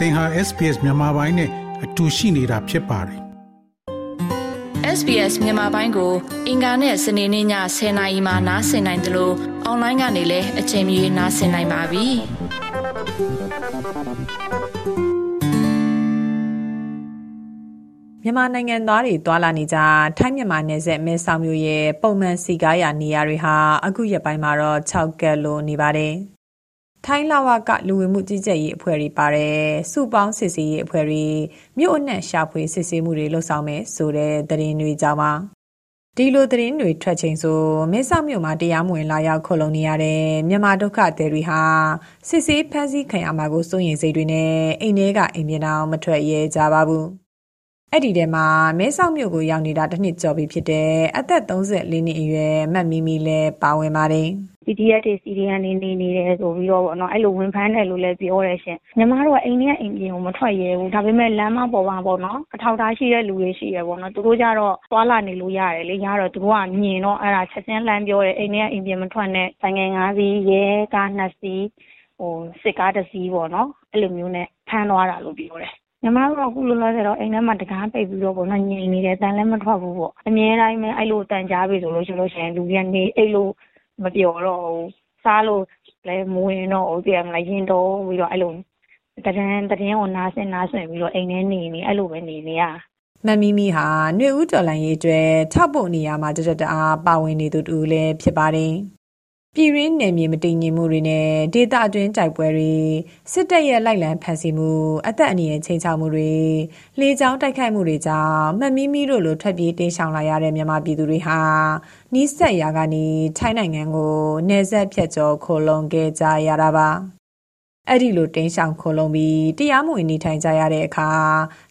သင်ဟာ SPS မြန်မာပိုင်းနဲ့အတူရှိနေတာဖြစ်ပါတယ်။ SBS မြန်မာပိုင်းကို အင်ကာနဲ့စနေနေ့ည10:00နာရီမှနားဆင်နိုင်တယ်လို့အွန်လိုင်းကနေလည်းအချိန်မီနားဆင်နိုင်ပါပြီ။မြန်မာနိုင်ငံသားတွေတွာလာနေကြထိုင်းမြန်မာနယ်စပ်မဲဆောက်မြို့ရဲ့ပုံမှန်စီကားရာနေရာတွေဟာအခုရက်ပိုင်းမှာတော့6ကက်လိုနေပါတယ်။ ထိုင်းလာဝက လူဝင်မှုကြီးကြပ်ရေးအဖွဲ့တွေပါတယ်စုပေါင်းစစ်ဆေးရေးအဖွဲ့တွေ မြို့အနှံ့ ရှာဖွေ စစ်ဆေးမှုတွေလှုပ်ဆောင်မယ်ဆိုတဲ့ သတင်းတွေကြောင်းပါဒီလိုသတင်းတွေ ထွက်ချိန်ဆို မဲဆောက်မြို့မှာ တရားမဝင် လာရောက်ခုံလုံနေရတဲ့ မြန်မာဒုက္ခသည်တွေဟာ စစ်ဆေးဖမ်းဆီးခံရမှာကို စိုးရိမ်စိတ်တွေနဲ့ အိမ်ထဲက အိမ်ပြင်အောင် မထွက်ရဲကြပါဘူး အဲ့ဒီထဲမှာ မဲဆောက်မြို့ကို ရောက်နေတာတစ်နှစ်ကျော်ပြီဖြစ်တဲ့ အသက်34နှစ်အရွယ်မတ်မီမီလည်း ပါဝင်ပါတယ် PDF တွေ CDN တွေနေနေတယ်ဆိုပြီးတော့ပေါ့နော်အဲ့လိုဝင်ဖမ်းတယ်လို့လည်းပြောတယ်ရှင်ညီမတို့ကအိမ်ထဲအိမ်ပြင်ကိုမထွက်ရဲဘူးဒါပေမဲ့လမ်းမပေါ်မှာပေါ့နော်အထောက်ထားရှိတဲ့လူတွေရှိရပေါ့နော်သူတို့ကြတော့သွားလာနေလို့ရတယ်လေရတော့သူတို့ကမြင်တော့အဲ့ဒါချက်ချင်းလှမ်းပြောတယ်အိမ်ထဲအိမ်ပြင်မထွက်နဲ့ဆိုင်ငယ်၅စီးရဲကား၂စီးဟိုစစ်ကားတစ်စီးပေါ့နော်အဲ့လိုမျိုးနဲ့ဖမ်းသွားတာလို့ပြောတယ်ညီမတို့ကအခုလောလောဆယ်တော့အိမ်ထဲမှာတကားပိတ်ပြီးတော့ပေါ့နော်ငြိမ်နေတယ်တန်လည်းမထွက်ဘူးပေါ့အမြဲတမ်းပဲအဲ့လိုတန်ကြားပြီဆိုလို့ရှိလို့ရှိရင်လူတွေကနေအဲ့လို မပြောတော့ဘူးစားလို့လည်းမဝင်တော့ဘူးပြန်မလားရင်တော့ပြီးတော့အဲ့လိုတဒန်းတဒင်းကိုနားဆင်နားဆင်ပြီးတော့အိမ်ထဲနေနေအဲ့လိုပဲနေနေရမမီမီဟာနှွေဦးတော်လိုင်းရေးအတွက်ထောက်ပို့နေရမှာတတတအားပါဝင်နေသူတူလည်းဖြစ်ပါတယ် ပြည်ရင်းနယ်မြေ မတည်ငြိမ်မှုတွေနဲ့ ဒေသအတွင်းတိုက်ပွဲတွေ စစ်တပ်ရဲ့ လိုက်လံဖမ်းဆီးမှု အသက်အန္တရာယ်ချိန်ချောက်မှုတွေ လေကြောင်းတိုက်ခိုက်မှုတွေကြောင့် မမီမီတို့လို ထွက်ပြေးတင်းရှောင်လာရတဲ့ မြန်မာပြည်သူတွေဟာ နီးစပ်ရာကနေ ထိုင်းနိုင်ငံကို နယ်စပ်ဖြတ်ကျော် ခိုလုံခဲ့ကြရတာပါ အဲ့ဒီလိုတင်းရှောင်ခိုလုံပြီးတရားမဝင်နေထိုင်ကြရတဲ့အခါ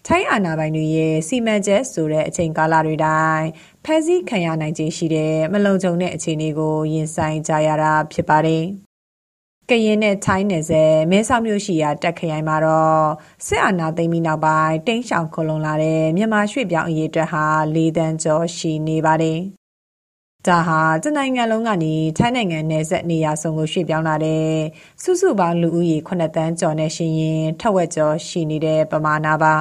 ထိုင်းအာဏာပိုင်တွေရဲ့စီမံချက်ဆိုတဲ့အချိန်ကာလတွေတိုင်းဖမ်းဆီးခံရနိုင်ခြေရှိတဲ့မလုံခြုံတဲ့အခြေအနေကိုရင်ဆိုင်ကြရတာဖြစ်ပါတယ်။ကရင်နဲ့ထိုင်းနယ်စပ်မဲဆောက်မြို့ရှိရာတက်ခရိုင်မှာတော့စစ်အာဏာသိမ်းပြီးနောက်ပိုင်းတင်းရှောင်ခုံလုံလာတဲ့မြန်မာရွှေ့ပြောင်းအရေးအတွက်ဟာ၄တန်းကျော်ရှိနေပါတယ်။ ဒါဟာတနိုင်ငံလုံးကနေထိုင်းနိုင်ငံနယ်စပ်နေရာစုံကိုရွှေ့ပြောင်းလာတဲ့စုစုပေါင်းလူဦးရေ9တန်းကျော်နဲ့ရှင်ရင်ထက်ဝက်ကျော်ရှိနေတဲ့ပမာဏပါ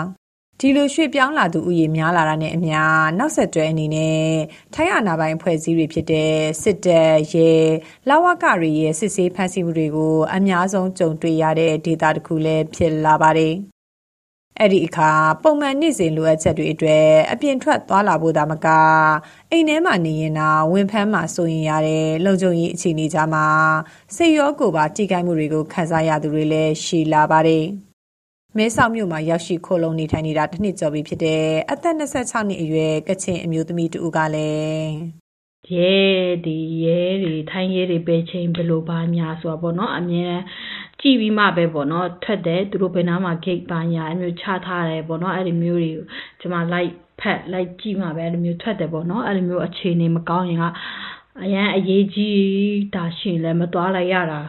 ဒီလိုရွှေ့ပြောင်းလာသူဦးရေများလာတာနဲ့အမျှနောက်ဆက်တွဲအနေနဲ့ထိုင်းအာဏာပိုင်ဖွဲ့စည်းတွေဖြစ်တဲ့စစ်တပ်ရဲလာဝကတွေရဲ့စစ်ဆေးဖမ်းဆီးမှုတွေကိုအများဆုံးကြုံတွေ့ရတဲ့ဒေသတစ်ခုလည်းဖြစ်လာပါတယ် အဲ့ဒီအခါပုံမှန်နေ့စဉ်လိုအပ်ချက်တွေအတွက်အပြင်ထွက်သွားလာဖို့ဒါမကအိမ်ထဲမှာနေရင်တော့ဝင်ဖမ်းမှာစိုးရင်ရတဲ့လုံခြုံရေးအခြေအနေကြားမှာစိတ်ရောကိုယ်ပါတိကျမှုတွေကိုခံစားရသူတွေလည်းရှိလာပါတယ်။မဲဆောက်မြို့မှာရောက်ရှိခိုးလုံနေထိုင်နေတာတစ်နှစ်ကျော်ပြီဖြစ်တဲ့အသက်26နှစ်အရွယ်ကချင်အမျိုးသမီးတူကလည်းရဲဒီရဲတွေထိုင်းရဲတွေပဲချင်းဘယ်လိုပါများဆိုတော့ဗောနော်အမြဲ ကြည့်ပြီးမှပဲပေါ့နော်ထွက်တယ်သူတို့ဘယ်နားမှာ gate ပါညာအဲ့မျိုးချထားတယ်ပေါ့နော်အဲ့ဒီမျိုးတွေကိုကျွန်မ like ဖက် like ကြည့်မှပဲအဲ့လိုမျိုးထွက်တယ်ပေါ့နော်အဲ့လိုမျိုးအခြေအနေမကောင်းရင်ကအရန်အရေးကြီးတာရှင်လည်းမသွားလိုက်ရတာ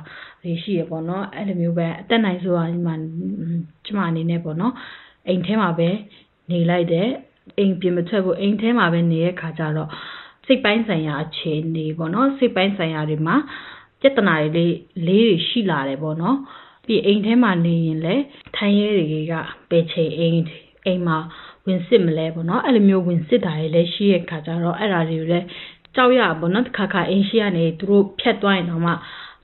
တွေရှိရပေါ့နော်အဲ့လိုမျိုးပဲအသက်နိုင်ဆိုတာဒီမှာကျွန်မအနေနဲ့ပေါ့နော်အိမ်ထဲမှာပဲနေလိုက်တယ်အိမ်ပြင်မထွက်ဘူးအိမ်ထဲမှာပဲနေတဲ့ခါကျတော့စိတ်ပိုင်းဆိုင်ရာအခြေအနေပေါ့နော်စိတ်ပိုင်းဆိုင်ရာတွေမှာ ပြဿနာတွေလေးလေးတွေရှိလာတယ်ပေါ့နော်ပြီးအိမ်ထဲမှာနေရင်လည်းထိုင်းရဲတွေကပယ်ချေအိမ်အိမ်မှာဝင်စစ်မလဲပေါ့နော်အဲ့လိုမျိုးဝင်စစ်တာတွေလည်းရှိရဲ့ခါကြတော့အဲ့ဒါတွေကိုလည်းကြောက်ရပါပေါ့နော်တစ်ခါခါအိမ်ရှိကနေသူတို့ဖြတ်သွားရင်တော့မှ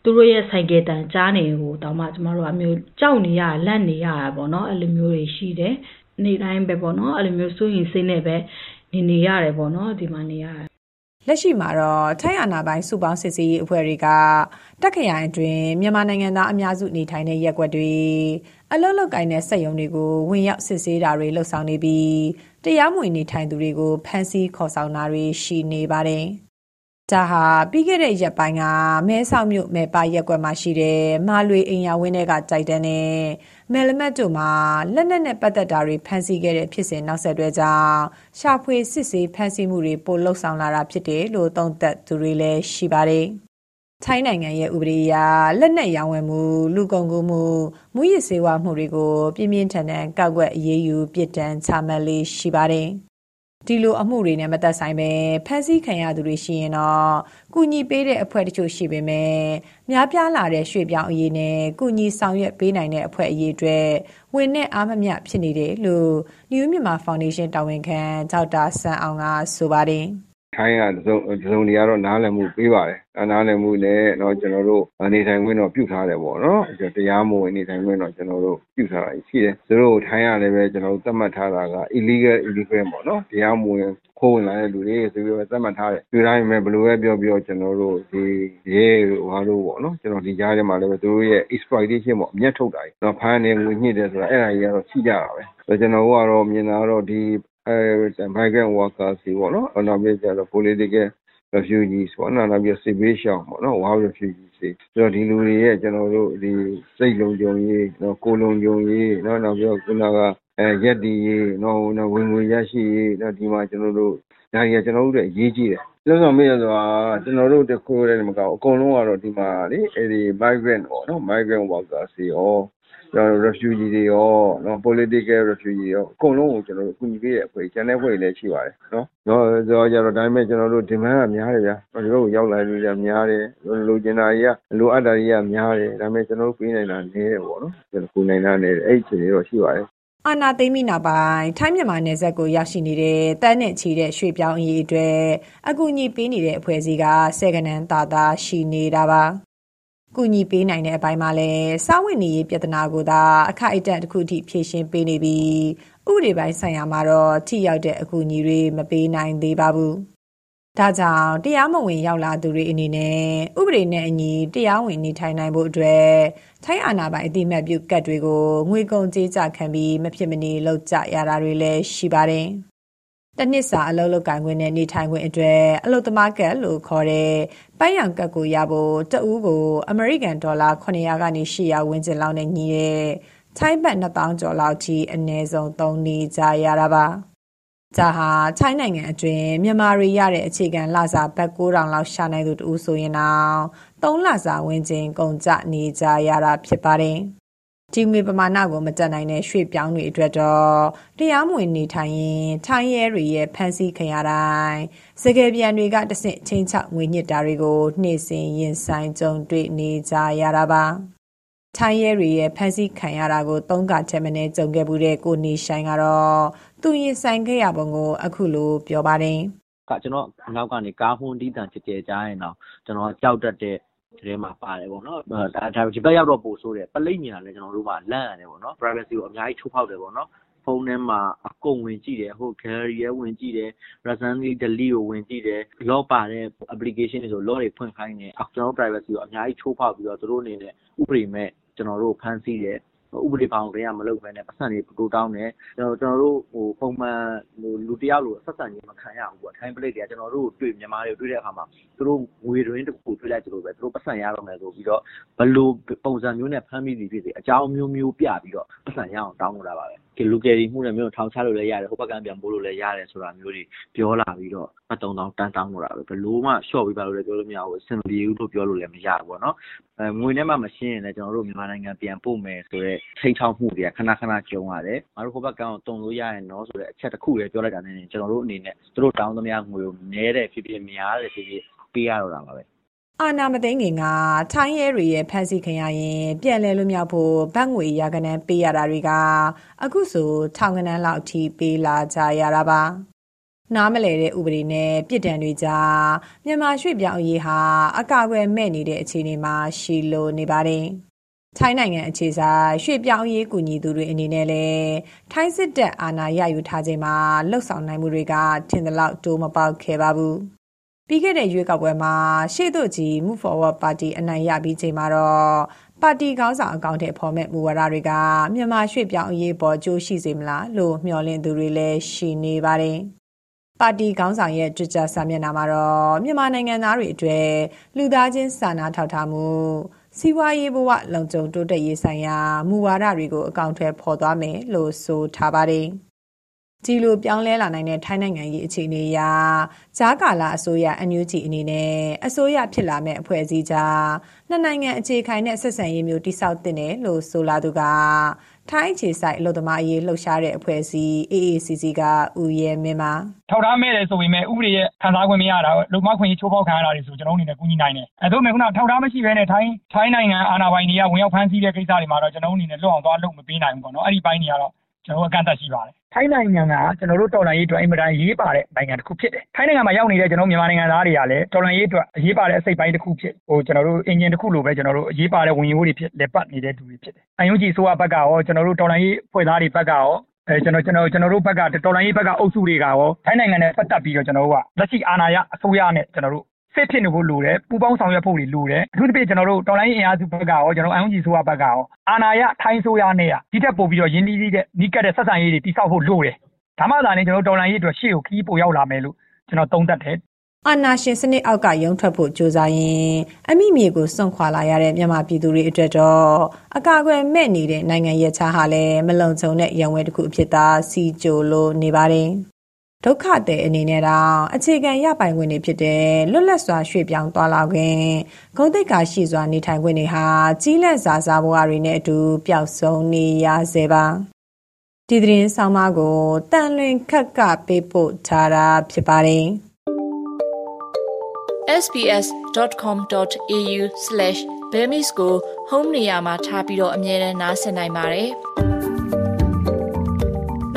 သူတို့ရဲ့ဆိုင်ကယ်တန်ကြားနေကိုတောင်မှကျမတို့အမျိုးကြောက်နေရလက်နေရတာပေါ့နော်အဲ့လိုမျိုးတွေရှိတယ်နေတိုင်းပဲပေါ့နော်အဲ့လိုမျိုးစိုးရင်စိတ်နဲ့ပဲနေနေရတယ်ပေါ့နော်ဒီမှာနေရတယ် လက်ရှိမှာတော့ထိုင်းအာဏာပိုင်စုပေါင်းစစ်ဆေးရေးအဖွဲ့တွေကတက်ခရိုင်အတွင်းမြန်မာနိုင်ငံသားအများစုနေထိုင်တဲ့ရက်ွက်တွေအလုတ်လုတ်ကိုင်းတဲ့စက်ရုံတွေကိုဝင်ရောက်စစ်ဆေးတာတွေလှုပ်ဆောင်နေပြီးတရားမဝင်နေထိုင်သူတွေကိုဖမ်းဆီးခေါ်ဆောင်တာတွေရှိနေပါတယ်။ ဒါဟာ ပြီးခဲ့တဲ့ရက်ပိုင်းက မဲဆောက်မြို့မဲပါရက်ွက်မှာရှိတဲ့ မာလွေအိမ်ယာဝင်းတွေကကြိုက်တဲ့နဲ့ မယ်လမတ်တို့မှာ လက်နက်နဲ့ပတ်သက်တာတွေ ဖမ်းဆီးခဲ့တဲ့ဖြစ်စဉ် နောက်ဆက်တွဲကြောင့် ရှာဖွေ စစ်ဆေး ဖမ်းဆီးမှုတွေ ပိုလှုပ်ဆောင်လာတာဖြစ်တယ်လို့ သုံးသပ်သူတွေလည်း ရှိပါတယ်။ထိုင်းနိုင်ငံရဲ့ ဥပဒေအရ လက်နက်ရောင်းဝယ်မှု လူကုန်ကူးမှု မူရစ်စေဝါမှုတွေကို ပြင်းပြင်းထန်ထန်ကောက်ွက် အရေးယူ ပြစ်ဒဏ်ချမှတ်လေးရှိပါတယ်။ ဒီလိုအမှုတွေနဲ့မသက်ဆိုင်ပဲဖမ်းဆီးခံရသူတွေရှိရင်တော့ကုညီပေးတဲ့အဖွဲ့တချို့ရှိပေမဲ့များပြားလာတဲ့ရွှေပြောင်းအရေးနဲ့ကုညီဆောင်ရွက်ပေးနိုင်တဲ့အဖွဲ့အရေးအတွက်ဝင်နဲ့အားမမျှဖြစ်နေတယ်လို့ New Myanmar Foundation တာဝန်ခံဒေါက်တာဆန်းအောင်ကဆိုပါတယ် ထိုင်းကတစုံတစုံတွေကတော့နားလည်မှုပေးပါတယ်။နားလည်မှုနဲ့တော့ကျွန်တော်တို့နေထိုင်ခွင့်တော့ပြုထားတယ်ပေါ့နော်။တရားမဝင်နေထိုင်ခွင့်တော့ကျွန်တော်တို့ပြုထားတာရှိတယ်။သူတို့ထိုင်းကလည်းပဲကျွန်တော်တို့သတ်မှတ်ထားတာက illegal illegal ပေါ့နော်။တရားမဝင်ခိုးဝင်လာတဲ့လူတွေဆိုပြီးတော့သတ်မှတ်ထားတယ်။ဒီတိုင်းပဲဘယ်လိုပဲပြောပြောကျွန်တော်တို့ဒီရဲဟောလို့ပေါ့နော်။ကျွန်တော်ဒီကြားထဲမှာလည်းပဲသူတို့ရဲ့ exploitation ပေါ့အမျက်ထုတ်တာကြီး။တော့ဖမ်းနေငွေညှစ်တယ်ဆိုတာအဲ့ဒါကြီးကတော့ရှိကြတာပဲ။ဆိုတော့ကျွန်တော်တို့ကတော့မြင်တာကတော့ဒီ အဲ migrant workers တွေပေါ့နော်။နောက်ပြီးကျတော့ political refugees ပေါ့နော်နောက်ပြီးစစ်ဘေးရှောင်ပေါ့နော် wild refugees တွေဆိုတော့ဒီလူတွေရဲ့ကျွန်တော်တို့ဒီစိတ်လုံးကြုံရေးနော်ကိုလုံးကြုံရေးနော်နောက်ပြီးခုနကအဲရက်ဒီရေးနော်နော်ဝင်ငွေရရှိရေးနော်ဒီမှာကျွန်တော်တို့ဒါကြီးကကျွန်တော်တို့ရဲ့အရေးကြီးတယ်လက်ဆောင်မေးရဆိုတာကျွန်တော်တို့တခုတည်းမကောက်အကုန်လုံးကတော့ဒီမှာလေအဲဒီ migrant ပေါ့နော် migrant workers တွေရော refugee တွေရောနော် political refugee ရော အကုန်လုံးကို ကျွန်တော်တို့အကူအညီပေးတဲ့အဖွဲ့ကျန်တဲ့အဖွဲ့တွေလည်း ရှိပါတယ်နော်တော့ဆိုကြတော့ဒါပေမဲ့ ကျွန်တော်တို့ demand က များတယ်ဗျာ ဒီဘက်ကို ရောက်လာလူတွေက များတယ် လိုချင်တာတွေက လိုအပ်တာတွေက များတယ် ဒါပေမဲ့ ကျွန်တော်တို့ ပေးနိုင်တာ နည်းတယ်ပေါ့နော်ကျွန်တော်ကူနိုင်တာ နည်းတယ် အဲ့ဒီအခြေအနေတော့ ရှိပါတယ် အာနာသိမ့်မိနောက်ပိုင်း ထိုင်းမြန်မာနယ်စပ်ကို ရောက်ရှိနေတဲ့တန်းနဲ့ချီတဲ့ ရွှေပြောင်းအရေးအတွက် အကူအညီပေးနေတဲ့ အဖွဲ့အစည်းက ဆယ်ကနန်းတာတာရှိနေတာပါ ကူညီပေးနိုင်တဲ့အပိုင်းမှာလည်းစာဝင်နေရေးပြဿနာကိုသာအခိုက်အတန့်တစ်ခုထိဖြေရှင်းပေးနေပြီးဥပဒေပိုင်းဆိုင်ရာမှာတော့ထိရောက်တဲ့အကူအညီတွေမပေးနိုင်သေးပါဘူး။ဒါကြောင့်တရားမဝင်ရောက်လာသူတွေအနေနဲ့ဥပဒေနဲ့အညီတရားဝင်နေထိုင်နိုင်ဖို့အတွက်ထိုင်းအာဏာပိုင်အတိမတ်ပြုကတ်တွေကိုငွေကုန်ကြေးကျခံပြီးမဖြစ်မနေလောက်ကြရတာတွေလည်းရှိပါတယ်။ တနှစ်စာအလုပ်လုပ်ကိုင်ခွင့်နဲ့နေထိုင်ခွင့်အတွက်အလုပ်သမားကတ်လို့ခေါ်တဲ့ပန်းရောင်ကတ်ကိုရဖို့တဦးကို အမေရိကန်ဒေါ်လာ900ကနေ800ဝန်းကျင်လောက်နဲ့ညီတဲ့ထိုင်းဘတ်2000ကျော်လောက်ထိအနည်းဆုံးသုံးနေကြရတာပါ။ဒါဟာထိုင်းနိုင်ငံအတွင်းမြန်မာတွေရတဲ့အခြေခံလစာဘတ်9000လောက်ရှာနိုင်သူတူဆိုရင်တော့3လစာဝန်းကျင်ကုန်ကျနေကြရတာဖြစ်ပါတယ်။ ဒီငွေပမာဏကို မတက်နိုင်တဲ့ ရွှေ့ပြောင်းတွေအတွက်တော့ တရားမဝင်နေထိုင်ရင်ထိုင်းရဲတွေရဲ့ ဖမ်းဆီးခံရတိုင်း စကယ်ပြန်တွေကတဆင့်ချင်းချောက် ငွေညစ်တာတွေကိုနှိမ့်စင်ရင်ဆိုင်ကြုံတွေ့နေကြရတာပါ ထိုင်းရဲတွေရဲ့ ဖမ်းဆီးခံရတာကိုသုံးကချက်မနဲ့ကြုံခဲ့မှုတဲ့ ကိုနေဆိုင်ကတော့ သူရင်ဆိုင်ခဲ့ရပုံကို အခုလို ပြောပါတယ်ကကျွန်တော်နောက်ကနေ ကားဟွန်းတီးတန်ချစ်ကြဲကြားရင်တော့ကျွန်တော်ကြောက်တတ်တဲ့ ထဲမှာပါတယ်ပေါ့နော်ဒါဒါဒီဘက်ရောက်တော့ပို့ဆိုးတယ်ပလိတ်မြင်တာလည်းကျွန်တော်တို့ကလန့်ရတယ်ပေါ့နော် privacy ကိုအများကြီးချိုးဖောက်တယ်ပေါ့နော်ဖုန်းထဲမှာအကုန်ဝင်ကြည့်တယ်ဟို gallery ရဲ့ဝင်ကြည့်တယ် recently delete ကိုဝင်ကြည့်တယ် log ပါတဲ့ application တွေဆို log တွေဖွင့်ခိုင်းတယ်ကျွန်တော်တို့ privacy ကိုအများကြီးချိုးဖောက်ပြီးတော့တို့အနေနဲ့ဥပဒေမဲ့ကျွန်တော်တို့ဖမ်းဆီးတယ် ဥပဒေဘောင်တွေကမလုပ်ဘဲနဲ့ပတ်စံတွေတိုးတောင်းတယ်ကျွန်တော်တို့ဟိုပုံမှန်ဟိုလူတယောက်လိုဆက်ဆံခြင်းမခံရဘူးပေါ့ထိုင်းပလိတ်တွေကကျွန်တော်တို့တွေ့မြန်မာတွေတွေ့တဲ့အခါမှာသူတို့ငွေတွင်းတစ်ခုတွေ့လိုက်ကြလို့ပဲသူတို့ပတ်စံရတော့မယ်ဆိုပြီးတော့ဘလို့ပုံစံမျိုးနဲ့ဖမ်းမိသည်ဖြစ်စေအကြောင်းမျိုးမျိုးပြပြီးတော့ပတ်စံရအောင်တောင်းလို့တာပါပဲ လူကယ်ရီမှုနဲ့မျိုးထောင်ချလို့လည်းရတယ်ဟိုဘက်ကပြန်ပို့လို့လည်းရတယ်ဆိုတာမျိုးတွေပြောလာပြီးတော့အတုံတောင်တန်းတောင်းလို့တာပဲဘလို့မှ short ပြီးပါလို့လည်းပြောလို့မရဘူးအဆင်ပြေဘူးလို့ပြောလို့လည်းမရဘူးပေါ့နော်အဲငွေနဲ့မှမရှင်းရင်လည်းကျွန်တော်တို့မြန်မာနိုင်ငံပြန်ပို့မယ်ဆိုတော့ထိန်းချောက်မှုတွေကခဏခဏကြုံရတယ်ငါတို့ဟိုဘက်ကအောင်တုံလို့ရရင်နော်ဆိုတဲ့အချက်တစ်ခုလည်းပြောလိုက်တာနဲ့ကျွန်တော်တို့အနေနဲ့သူတို့တောင်းသမျှငွေကိုနည်းတယ်ဖြစ်ဖြစ်များတယ်ဖြစ်ဖြစ်ပေးရတော့တာပါပဲ အာနာမသိငင်က ထိုင်းရဲတွေရဲ့ဖမ်းဆီးခံရရင် ပြန်လဲလွတ်မြောက်ဖို့ ဘတ်ငွေရာကနန်းပေးရတာတွေက အခုဆို ထောင်ကနန်းလောက်အထိ ပေးလာကြရတာပါ နားမလဲတဲ့ ဥပဒေနဲ့ ပြစ်ဒဏ်တွေကြား မြန်မာရွှေ့ပြောင်းရေးဟာ အကာအကွယ်မဲ့နေတဲ့ အခြေအနေမှာ ရှိလို့နေပါတယ် ထိုင်းနိုင်ငံအခြေစားရွှေ့ပြောင်းရေးကူညီသူတွေအနေနဲ့လည်း ထိုင်းစစ်တပ် အာဏာရယူထားခြင်းမှာလှုပ်ဆောင်နိုင်မှုတွေက ထင်သလောက် တိုးမပေါက်ခဲ့ပါဘူး။ ပြီးခဲ့တဲ့ရွေးကောက်ပွဲမှာ ရှေ့သို့ကြီး Move Forward Party အနိုင်ရပြီးချိန်မှာတော့ ပါတီကောင်းဆောင် အကောင့်ထဲဖော်မဲ့မူဝါဒတွေက မြန်မာရွှေ့ပြောင်းအရေးပေါ်ကြိုးရှိစေမလားလို့ မျှော်လင့်သူတွေလည်းရှိနေပါတယ်။ပါတီခေါင်းဆောင်ရဲ့ Twitter စာမျက်နှာမှာတော့ မြန်မာနိုင်ငံသားတွေအတွက် လူသားချင်းစာနာထောက်ထားမှု စီးပွားရေးဘဝ လုံခြုံတိုးတက်ရေးဆိုင်ရာ မူဝါဒတွေကို အကောင့်ထဲပေါ်သွားမယ်လို့ ဆိုထားပါတယ်။ ဒီလိုပြောင်းလဲလာနိုင်တဲ့ထိုင်းနိုင်ငံရေးအခြေအနေအရဂျာကာလာအစိုးရ NUG အနေနဲ့အစိုးရဖြစ်လာမဲ့အဖွဲ့အစည်းကြားနှစ်နိုင်ငံအခြေခိုင်တဲ့ဆက်ဆံရေးမျိုးတိစောက်တင်တယ်လို့ဆိုလာသူကထိုင်းခြေဆိုင်အလို့သမားအရေးလှုပ်ရှားတဲ့အဖွဲ့အစည်း AACC ကဦးရဲမင်းပါထောက်ထားမဲ့တယ်ဆိုပေမဲ့ဥပဒေရဲ့ခံစား권မရတာလုံမခွင့်ချိုးဖောက်ခံရတာတွေဆိုကျွန်တော်အနေနဲ့ကူညီနိုင်တယ်အဲဒါပေမဲ့ခုနထောက်ထားမရှိဘဲနဲ့ထိုင်းထိုင်းနိုင်ငံအာဏာပိုင်တွေကဝင်ရောက်ဖမ်းဆီးတဲ့ကိစ္စတွေမှာတော့ကျွန်တော်အနေနဲ့လွတ်အောင်သွားလုပ်မပေးနိုင်ဘူးပေါ့နော်အဲ့ဒီပိုင်းတွေကတော့ကျွန်တော်အကန့်အသတ်ရှိပါတယ် ထိုင်းနိုင်ငံကကျွန်တော်တို့တော်လှန်ရေးအတွက်အင်မတန်ရေးပါတဲ့နိုင်ငံတစ်ခုဖြစ်တယ်ထိုင်းနိုင်ငံမှာရောက်နေတဲ့ကျွန်တော်မြန်မာနိုင်ငံသားတွေကလည်းတော်လှန်ရေးအတွက်အရေးပါတဲ့အစိတ်ပိုင်းတစ်ခုဖြစ်ဟိုကျွန်တော်တို့အင်ဂျင်တစ်ခုလိုပဲကျွန်တော်တို့အရေးပါတဲ့ဝင်ရိုးတွေဖြစ်လက်ပတ်နေတဲ့သူတွေဖြစ်တယ်အန်ယူဂျီဆိုရဘက်ကရောကျွန်တော်တို့တော်လှန်ရေးဖွဲ့သားတွေဘက်ကရောအဲကျွန်တော်ကျွန်တော်ကျွန်တော်တို့ဘက်ကတော်လိုင်းရေးဘက်ကအုပ်စုတွေကရောထိုင်းနိုင်ငံနဲ့ပတ်သက်ပြီးတော့ကျွန်တော်တို့ကလက်ရှိအာဏာရအစိုးရနဲ့ကျွန်တော်တို့ စစ်ဖြစ်နေဖို့လိုတယ်ပူပေါင်းဆောင်ရွက်ဖို့တွေလိုတယ်အထူးသဖြင့်ကျွန်တော်တို့တော်လိုင်းအင်အားစုဘက်ကရောကျွန်တော်အန်ဂျီဆိုရဘက်ကရောအာဏာရထိုင်းဆိုရနဲ့ဒီထက်ပိုပြီးတော့ရင်းနှီးတဲ့နီးကပ်တဲ့ဆက်ဆံရေးတွေတိစောက်ဖို့လိုတယ်ဒါမှသာလေကျွန်တော်တော်လိုင်းရေးအတွက်ရှေ့ကိုခီးပို့ရောက်လာမယ်လို့ကျွန်တော်သုံးသပ်တယ်အာနာရှင်စနစ်အောက်ကရုံထွက်ဖို့ကြိုးစားရင်အမိမြေကိုစွန့်ခွာလာရတဲ့မြန်မာပြည်သူတွေအတွက်တော့အကာအကွယ်မဲ့နေတဲ့နိုင်ငံရဲ့ခြားဟာလည်းမလုံခြုံတဲ့ရန်ဝဲတစ်ခုအဖြစ်သာစီကြိုလို့နေပါတယ် ဒုက္ခတဲ့အနေနဲ့တော့အခြေခံရပိုင်ခွင့်တွေဖြစ်တဲ့ လွတ်လပ်စွာ ရွှေ့ပြောင်းသွားလာခွင့် ဂုဏ်သိက္ခာရှိစွာ နေထိုင်ခွင့်တွေဟာကြီးလက်စာစားဘဝတွေနဲ့အတူ ပျောက်ဆုံးနေရဆဲပါ ဒီသတင်းဆောင်မကိုတန်လွင်ခက် က ပေးပို့ထားတာ ဖြစ်ပါတယ် sbs.com.au/bemis ကို home နေရာမှာထားပြီးတော့အမြဲတမ်းနှာစင်နိုင်ပါတယ်။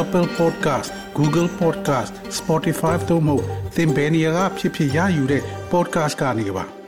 Apple Podcast Google Podcast Spotify တို့မှာသင်ပင်ရာဖြစ်ဖြစ်ရယူတဲ့ podcast ကနေပါ